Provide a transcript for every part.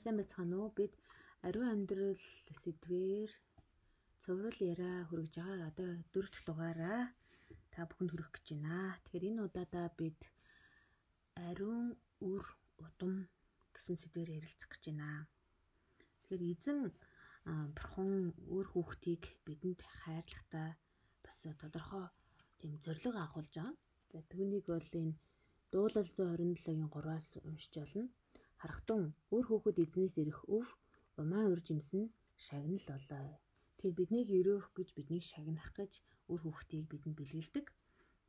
сайн байцгаана уу? Бид ариун амьдрал сэдвээр цовруул яриа хүргэж байгаа. Одоо дөрөв дэх дугаараа та бүхэнд хүргэх гэж байна. Тэгэхээр энэ удаадаа бид ариун үр удам гэсэн сэдвээр ярилцах гэж байна. Тэгэхээр эзэн бурхан өөр хүүхдийг бидэнд хайрлагатай бас тодорхой тийм зориг агуулж байгаа. За түүнийг бол энэ дуулал 127-гийн 3-аас уншиж болно харахтун өөр хүүхэд эзнээс ирэх өв умаа уржимсэн шагнал болоо. Тэгэхээр биднийг өрөөх гэж биднийг шагнах гэж өөр хүүхдийг бидэнд бэлгэлдэг.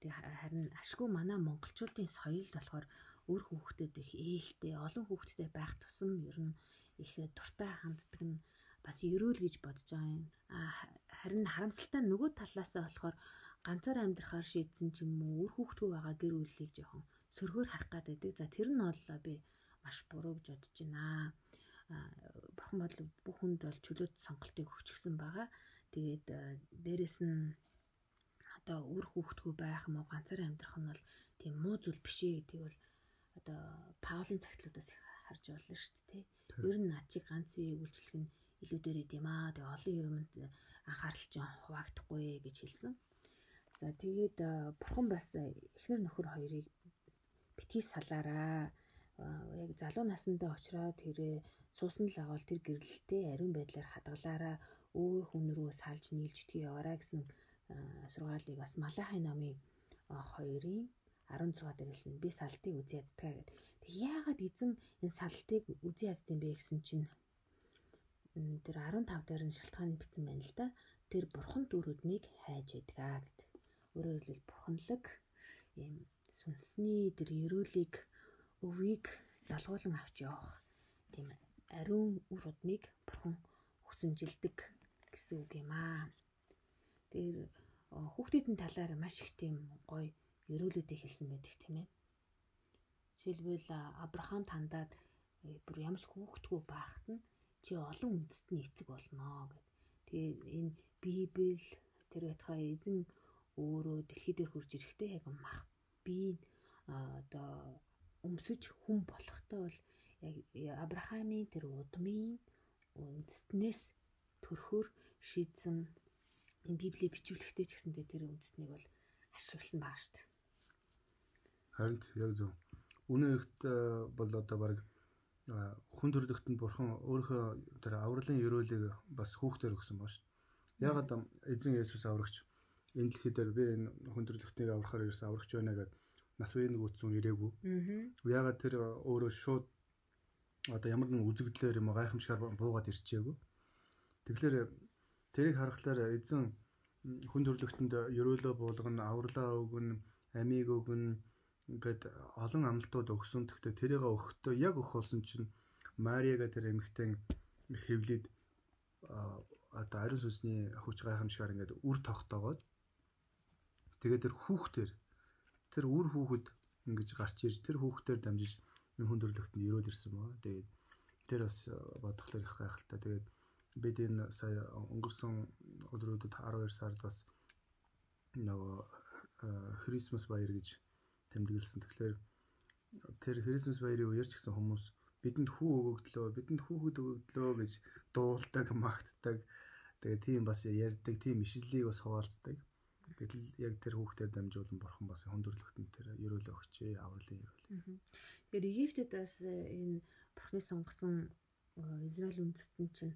Тэг харин ашгүй манай монголчуудын соёл болохоор өөр хүүхдэд их ээлтэй, олон хүүхдтэй байх тусам ер нь их дуртай ханддаг нь бас ерөөл гэж бодож байгаа юм. Харин харамсалтай нөгөө талаасаа болохоор ганцаар амьдрахаар шийдсэн ч юм уу, өөр хүүхдгүй байгаа гэр бүлийг жоохон сөргөөр харах гэдэг. За тэр нь боллоо би маш буруу гэж бодож байна. Бурхан бол бүх хүнд бол чөлөөт сонголтыг өгчихсэн байгаа. Тэгээд дээрэс нь одоо үр хүүхдгүү байх юм уу ганцаараа амьдрах нь бол тийм муу зүйл биш ээ гэдгийг бол одоо Паулийн цагтлуудаас харж байна шүү дээ. Ер нь над чиг ганц үеийг үйлчлэх нь илүү дээр идэм аа. Тэгээ олон юмд анхаарал чинь хуваагдахгүй гэж хэлсэн. За тэгээд бурхан бас эхнэр нөхөр хоёрыг битгий салаараа яг залуу насндаа очроод тэрээ суусан л агавал тэр гэрлэлтэй ариун байдлаар хадгалаараа өөр хүн рүү салж нийлж битгий яваараа гэсэн сургаалыг бас Малахай намын 2-ын 16 дээр хэлсэн. Би салтыг үзий яддаг гэдэг. Тэг яагаад эзэн энэ салтыг үзий яддаг юм бэ гэсэн чинь тэр 15 дээр нь шалтгаан бичсэн байна л да. Тэр бурхан дүүрүүднийг хайж ядгаа гэд. Өөрөөр хэлбэл бурханлаг ийм сүнсний тэр ерөөлийг өвийг залгуулan авч явах тийм ариун үр удмыг бурхан хүсэмжилдэг гэсэн үг юм аа. Тэр хүүхдүүдийн талаар маш их тийм гоё ерөөлөдөө хэлсэн байдаг тийм ээ. Жишээлбэл Авраам тандаад э, бүр ямар ч хүүхдгүй байхад нь чи олон үндэстний эцэг болно гэд. Тэгээ энэ Библи тэр байтхаа эзэн өөрөө дэлхий дээр хурж ирэхдээ яг мах би одоо өмсөж хүн болохтой бол яг Авраамийн тэр удмын үндэснээс төрхөр шийдсэн энэ библийг бичүүлэхдээ ч гэсэнтэй тэр үндэснийг бол ашигласан баа шүү дээ. Харин яг зөв. Үнэн ихт э, бол одоо баг э, хүн төрлөختөнд бурхан өөрийнхөө тэр авралын ёроолыг бас хүүхдээр өгсөн ба шүү. Яг одоо эзэн Есүс аврагч энэ дэлхий дээр би энэ хүн төрлөختнийг аврахаар ирсэн аврагч байна гэдэг нас үеийн гүцэн ирээгүй. Ягаад тэр өөрөө шууд одоо ямар нэгэн үзэгдлээр юм гайхамшигар буугаад ирчээгүй. Тэгэхээр тэрийг харахаар эзэн хүн төрлөختөнд ерөөлөө буулгана, авралаа өгнө, амийг өгнө ингээд олон амлалтууд өгсөн. Гэхдээ тэрийг өгөхдөө яг өгөх болсон чинь Мариага тэр эмэгтэй хэвлээд одоо ариун сүнсний хүч гайхамшигар ингээд үр тогтоогоод тэгээд тэр хүүхдэр тэр үр хүүхэд ингэж гарч ирж тэр хүүхдээр дамжиж энэ хүн төрлөختөнд өрөөл ирсэн баа. Тэгээд тэр бас э, бодглохлоор их гайхалтай. Тэгээд бид энэ сая өнгөрсөн өдрүүдэд 12 сард бас нөгөө Christmas баяр гэж тэмдэглэсэн. Тэгэхээр тэр Christmas баярын үеэр ч гэсэн хүмүүс бидэнд хүү өгөгдлөө, бидэнд хүүхэд өгөгдлөө гэж дуулдаг, магтдаг. Тэгээ тийм бас ярьдаг, тийм ишлэлийг бас хуваалцдаг. Гэтэл яг тэр хүүхдээр дамжуулан бурхан бас хөндөрлөгтөн тэр ерөөлөө өгчээ авралын ерөөл. Тэгэхээр Египтэд бас э, энэ бурхны сонгосон э, Израиль үндэстэн чинь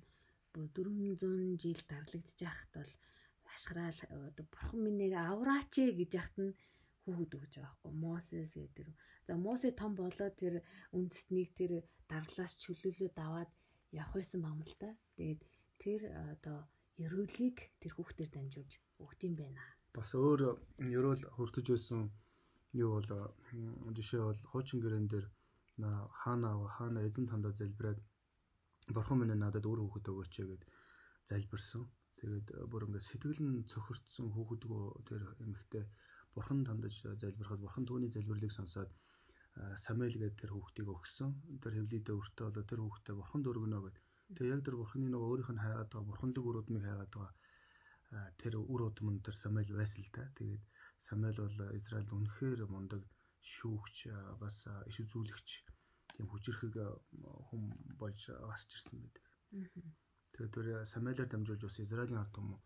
бүр 400 жил дарлагдж яхад бол ашгараал оо бурхан минийг авраач гэж яхад нь хүүхэд өгч байгаа байхгүй Мосес гэдэг. За Мосе том болоод тэр үндэстнийг тэр дарлаас чөлөөлөд аваад явах байсан юм л та. Тэгээд тэр одоо ерөөлийг тэр хүүхдээр дамжуулж өгд юм байна бас өөр ерөөл хүртэж байсан юу бол жишээ бол хуучин гэрэн дээр хаана хаана эзэн тандаа залбираад бурхан минь надад өөр хүүхэд өгөөч гэд залбирсан. Тэгээд бүр ингээд сэтгэл нь цохирдсон хүүхэдгөө тэр эмэгтэй бурхан тандаж залбирахад бурхан түүний залбирлыг сонсоод Самуэль гэдэг тэр хүүхдийг өгсөн. Тэр хэвлийдээ өртөө болоо тэр хүүхдээ бурханд өргөнө гэд. Тэгээ яг тэр бурханы нөгөө өөрийнх нь хайгаад байгаа бурханлаг өрөөдмийг хайгаад байгаа тэр үр удмын тэр Самуэль байсан л да. Тэгээд Самуэль бол Израильд үнэхээр мундаг шүүгч бас иш үзүүлэгч тийм хүчрэхэг хүм болж гасч ирсэн байдаг. Тэгээд тэр Самуэлаар дамжуулж бас Израилийн ард түмэн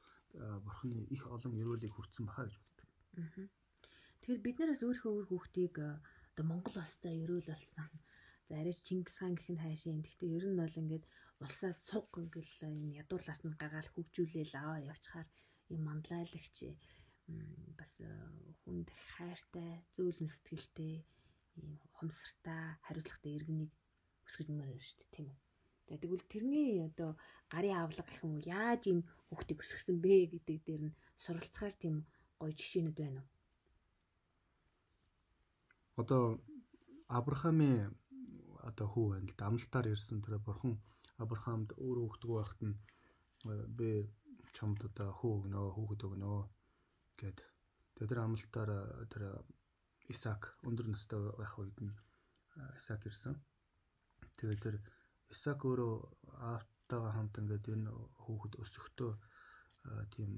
бурхны их олон өрөөлийг хүртсэн баха гэж боддог. Тэгэхээр бид нараас өөрийнхөө өөр хүүхдийг одоо Монгол улстай өрөөл болсон. За арайч Чингис хаан гэх нь хайшин. Гэхдээ ер нь бол ингээд улсаа суг ингээл энэ ядуурлаас нь гаргаал хөгжүүлээл аваа явчихаар юм манлайлагч бас хүнд хайртай, зөөлөн сэтгэлтэй, ийм ухамсартай, хариуцлагатай иргэнийг өсгөж мөр шүү дээ, тийм үү? За тэгвэл тэрний одоо гарын авлага гэх юм уу яаж ийм хүүхдийг өсгсөн бэ гэдэг дээр нь суралцахаар тийм гоё жишээнүүд байна уу? Одоо Авраамийн одоо хүү байна л да амлалтаар ирсэн тэр бурхан Авраамд өөрөө хүүхдгүү байхад нь би чамд одоо хүү өгнө хүүхэд өгнө гэд тэр амлалтаар тэр Исаак өндөр настай байх үед нь Исаак ирсэн. Тэгээд тэр Исаак өөрөө аавтайгаа хамт ингээд энэ хүүхэд өсөхдөө тийм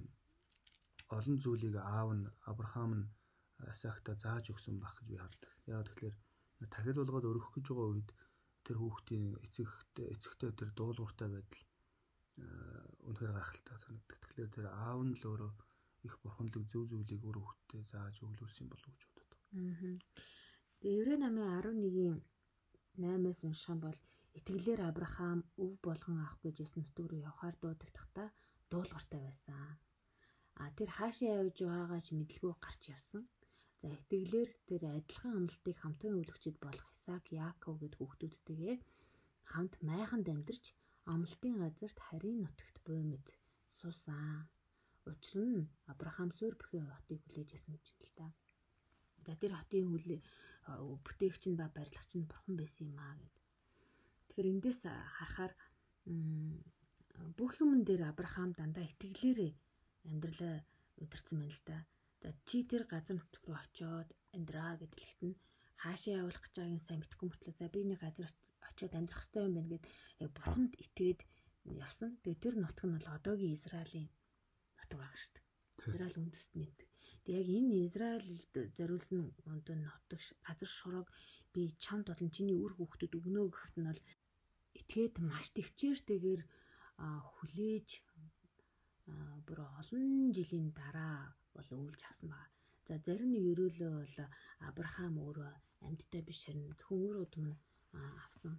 олон зүйлийг аав нь Авраам нь Исаакта зааж өгсөн байх гэж би хардаг. Яагаад тэгэхээр тахил болгоод өргөх гэж байгаа үед тэр хүүхдийн эцэгтэй эцэгтэй тэр дуулууртай байдал үнэхээр гайхалтай санагддаг. Тэгэхээр тэр аав нь л өөрөө их бурханлаг зөв зүйлийг өөр хүүхдэд зааж өглөөсөн болов уу гэж боддог. Аа. Тэгээ Еврей намын 11-ийн 8-аас унших юм бол итгэлээр Авраам өв болгон авах гэж яс нутг руу явхаар дуудагдахтаа дуулууртай байсан. А тэр хаашаа явж байгаагаа ч мэдлгүй гарч явсан. За итгэлээр тэр адилхан амлалтыг хамтран өлөгчд болох Исаак, Яаков гэд хүүхдүүдтэйгээ хамт майханд амьдарч амлалтын газарт харийн нутагт буймд суусан. Учир нь Авраам суурь бүхий хотыг хүлээж ясан гэж л та. За тэр хотын хүлээ бүтээгч нь ба барилгач нь бурхан байсан юм аа гэд. Тэгэхээр эндээс харахаар бүх юмн дээр Авраам дандаа итгэлээрээ амьдралаа удирцсан байна л да. За чи тэр газар нутг руу очиод амьдраа гэдэлхэд нь хаашаа явуулах гэж байгааг сайн мэдхгүй мөртлөө за би нэг газар очиод амьдрах хэрэгтэй юм байна гэд яг бурханд итгээд явсан. Тэгээ тэр нутг нь бол одоогийн Израилийн нутг баг шүү дээ. Израиль үндэстний. Тэгээ яг энэ Израильд зориулсан одоо нутаг газар шуроог би чамд болон чиний үр хүүхдэд өгнө гэхэд нь бол итгээд маш төвчээртэйгээр хүлээж бүр олон жилийн дараа бол өвлж авсан байна. За зарим нэг өрөөлөө бол Авраам өөрөө амьдтай биш харин өөр удам авсан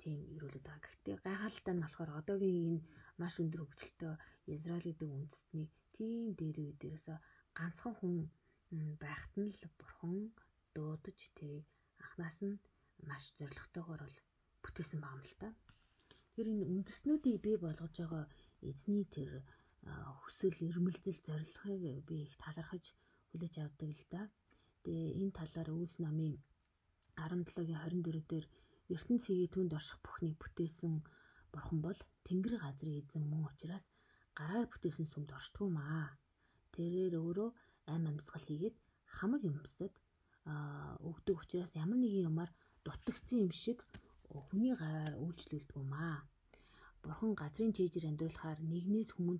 тийм өрөөлөд байгаа. Гэхдээ гайхалтай нь болохоор одоогийн энэ маш өндөр хөгжилтэй Израиль гэдэг үндэстнийг тийм дээр үе дээрээс ганцхан хүн байхад нь л бурхан дуудаж тэрийг анханаас нь маш зоригтойгоор бол бүтээсэн байгаа юм л та. Тэр энэ үндэстнүүдийг бий болгож байгаа эзний тэр хүсэл эрмэлзэл зорилгыг би их талархаж хүлээж авдаг л да. Тэгээ энэ талаар Үлс намын 17-гийн 24 дээр ертөнц хийгээ түнд орших бүхнийг бүтээсэн бурхан бол тэнгэр газрын эзэн мөн учраас гараар бүтээсэн сүмд оршдгоо маа. Тэрээр өөрөө ам амьсгал хийгээд хамаг юмсад өгдөг учраас ямар нэгэн юмар дутагдсан юм шиг хүний гараар үйлчлүүлдэг юм аа. Бурхан газрын чэйжээр амьдруулахаар нэгнээс хүмүүн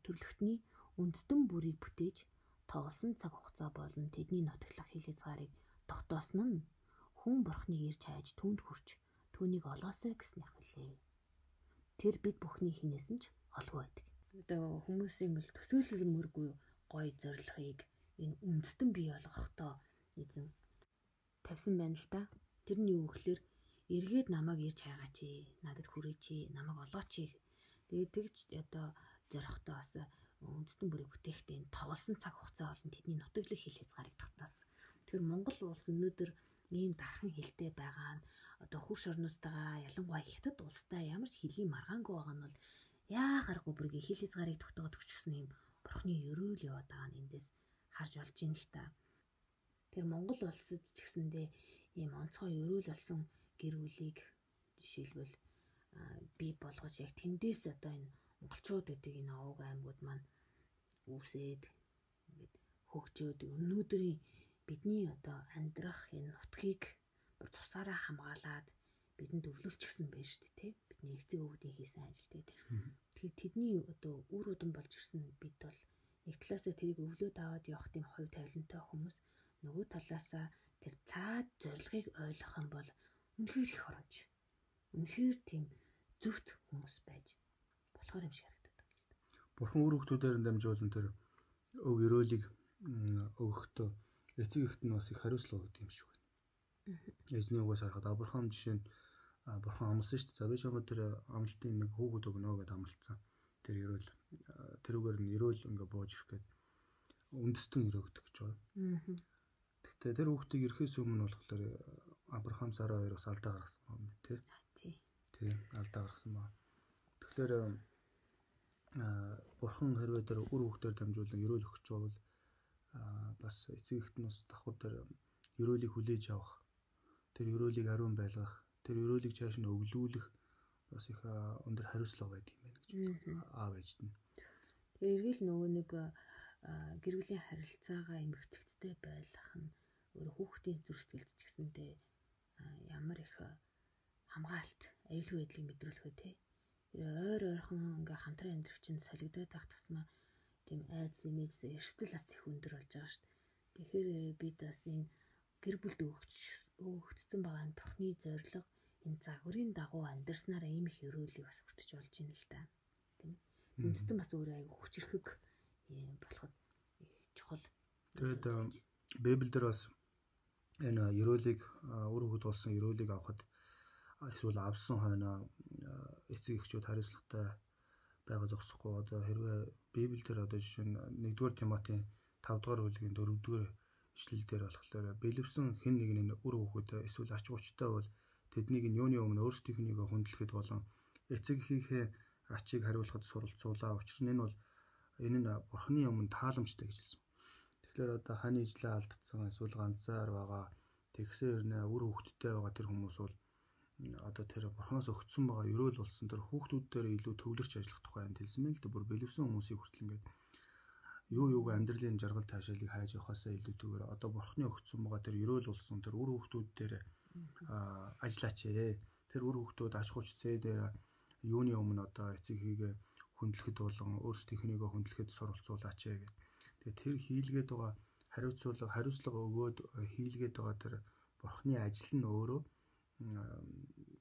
төрлөختний үндэстэн бүрийг бүтээж тоглосон цаг хугацаа болон тэдний нутаглах хил хязгаарыг тогтоосон нь хүн бурхныг ирж хайж түнд хүрч түүнийг олоосэй гэснийх үлээ. Тэр бид бүхний хинээсэн ч олгүй байдаг. Одоо хүмүүсийн бол төсөөлөлмөргүй гой зорилгыг энэ үндэстэн бий болгохдоо эзэн тавьсан байна л та. Тэрний юу гэхээр эргээд намайг ирж хайгаач ээ. Надад хүрээч ээ. Намайг олооч ээ. Тэгээд тэгж одоо зорихтой бас үндэстэн бүрийг бүтээхдээ тоглосон цаг хугацаа болон тэдний нутаглах хил хязгаарыг тогтоосон. Тэгэхээр Монгол улс өнөөдөр ийм дархан хилтэй байгаа нь одоо хурш орнуудтайгаа ялангуяа хятад улстай ямар ч хилийн маргаангүй байгаа нь бол яахааргүй бүргийн хил хязгаарыг тогтоогод өчгсөн юм бурхны өрөөл яваад байгаа нь эндээс харж олж ийн л та. Тэр Монгол улсад ч гэсэндээ ийм онцгой өрөөл болсон гэр бүлийг жишээлбэл бий болгож яг тэндээс одоо энэ монголчууд гэдэг энэ овог аймагуд маань үүсээд ингээд хөгжөөд өнөөдрийн бидний одоо амьдрах энэ нутгийг бүр тусаараа хамгаалаад бидэнд өвлүүлчихсэн байж шүү дээ тий бидний эцэг өвгдийн хийсэн ажил тий Тэгэхээр тэдний одоо үр удам болж ирсэн бид бол нэг талаасаа тэрийг өвлөөд аваад явах тийм хувь тавилантай хүмүүс нөгөө талаасаа тэр цаад зорилгыг ойлгох юм бол үнэхээр их оронч. Үнэхээр тийм зөвхт хүмүүс байж болохоор юм шиг да. Бурхан үр хөвгтүүдээр дамжуулан тэр өв өрөөлийг өгөхдөө эцэг ихт нь бас их хариуцлага өгдөг юм шиг байна. Эзний угаас харахад Авраам жишээ нь бурхан амласан шүү дээ. За би чамд тэр амлалтын нэг хүүхэд өгнө гэдээ амлалтсан. Тэр ерөөл тэрүүгээр нь ерөөл ингээ бууж ирэх гээд үндэстэн өрөөгдөг гэж байна. Гэхдээ тэр хүүхдийг ирэхээс өмнө болохоор Авраам Сара хоёр бас алдаа гаргасан байна тий. Тий, алдаа гаргасан байна. Тэгэхээр бурхан хэрвээ тэр үр хүүхдээр дамжуулан ерөөл өгч байвал бас эцэг ихт нь бас давхар дээр ерөөлийг хүлээж авах тэр ерөөлийг ариун байлгах тэр ерөөлийг цааш нь өглүүлэх бас их өндөр хариуцлага байдаг юм байна гэж аав ээжд нь. Тэр эргэл нөгөө нэг гэр бүлийн харилцаагаа эмгэгцэгтэй байлгах нь өөр хүүхдийн зүрх сэтгэлд ч гэсэндээ ямар их хамгаалт аюулгүй байдлыг мэдрүүлэх үү те. Ойр ойрхон ингээ хамтран амьдрах чинь солигдоод байх тусмаа тийм айдас имэйс эрсдэл бас их өндөр болж байгаа шүү дээ. Тэгэхээр бид бас энэ гэр бүлд өгч өгөгдсөн байгаа энэ бурхны зориг энэ загварын дагуу амьдрснараа ийм их өрөөлийг бас хүртэж болж байна л да. Тийм. Үндэстэн бас өөрөө аяг хүчрэхэг болоход чухал. Тэгээд Библиэлд бас энэ өрөөлийг үр хөвд болсон өрөөлийг авахд эсвэл авсан хойно эцэг эхчүүд хариуцлагатай байгаа зогсохгүй одоо хэрвээ Библиэлд одоо жишээ нь 1-р Тимотийн 5-р бүлгийн 4-р ишлэл дээр болохоор бэлэвсэн хэн нэгний үр хөвгөд эсвэл ач хүчтэй бол тэднийг нь юуны өмнө өөрсдийнхнийгөө хүндлэхэд болон эцэг эхийнхээ ачийг хариулахад суралцуулаа. Учир нь энэ бол энэ нь бурхны өмнө тааламжтай гэж хэлсэн. Тэгэхээр одоо хань ижлээ алдсан эсвэл ганцаар байгаа тэгсэн хэрнээ үр хөвгттэй байгаа тэр хүмүүс бол одоо тэр бурхноос өгсөн байгаа ерөөл болсон тэр хүүхдүүд дээр илүү төвлөрч ажиллах тухай энэ хэлсэн мэн л дээ. Бүр бэлэвсэн хүмүүсийг хүртэл ингээд юу юуг амьдралын жаргал таашаалыг хайж явахаасаа илүүтэйгээр одоо бурхны өгсөн байгаа тэр ерөөл болсон тэр үр хүүхдүүд дээр ажиллаач ээ тэр үр хүүхдүүд ач хуч зээ дээр юуны өмнө одоо эцэг хийгээ хүндлэхэд болон өөрсдийнхнийгөө хүндлэхэд суралцуулаач ээ гэх. Тэгээ тэр хийлгээд байгаа хариуцлага хариуцлага өгөөд хийлгээд байгаа тэр бурхны ажил нь өөрөө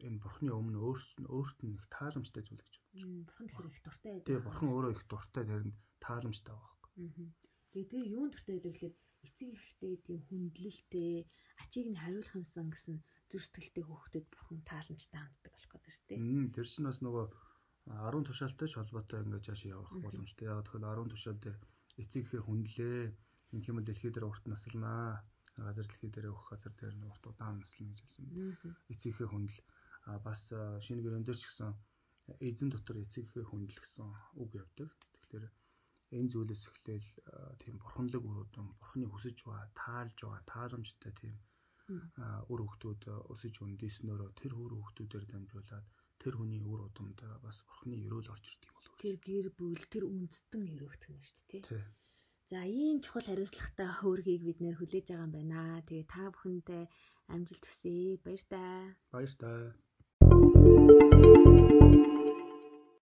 энэ бурхны өмнө өөрт нь их тааламжтай зүйл гэж бодож байна. Бурхан тэгэхээр их дуртай. Тэгээ бурхан өөрөө их дуртай тэрэнд тааламжтай байгаа байхгүй. Тэгээ тэгээ юун дуртай байдаг гэхээр эцэг ихтэй тийм хүндлэлтэй ачийг нь хариулах юмсан гэсэн зүр сэтгэлтэй хүүхдэд бурхан тааламжтай ханддаг болох гэдэг дээ. Тэр чинь бас нөгөө 10 тушаалтай ч холбоотой ингээд цааш явах боломжтой. Яг тэгэхээр 10 тушаал дээр эцэг ихээр хүндлээ. Инх юм л дэлхий дээр урт наслнаа газар дэлхий дээр өгөх газар дээр урт удаан наслна гэж хэлсэн. Эцэгхээ хүндэл а бас шинэ гэрэн дээр ч гэсэн эзэн дотор эцэгхээ хүндэл гэсэн үг явдаг. Тэгэхээр энэ зүйлээс эхлээл тийм бурханлаг өрөөдөн бурханы хүсэж байгаа таалж байгаа тааламжтай тийм үр хөвгтүүд өсөж өндөснөөрөө тэр үр хөвгтүүдээр дамжуулаад тэр хүний үр удамд бас бурханы өрөөл орж ирдэг юм болов. Тэр гэр бүл тэр үндэстэн өрөөгдөх нь шүү дээ тий. За ийм чухал хариуцлагатай хөөргийг бид нэр хүлээж байгаа юм байна. Тэгээ та бүхэндээ амжилт хүсье. Баяр таа. Баяр таа.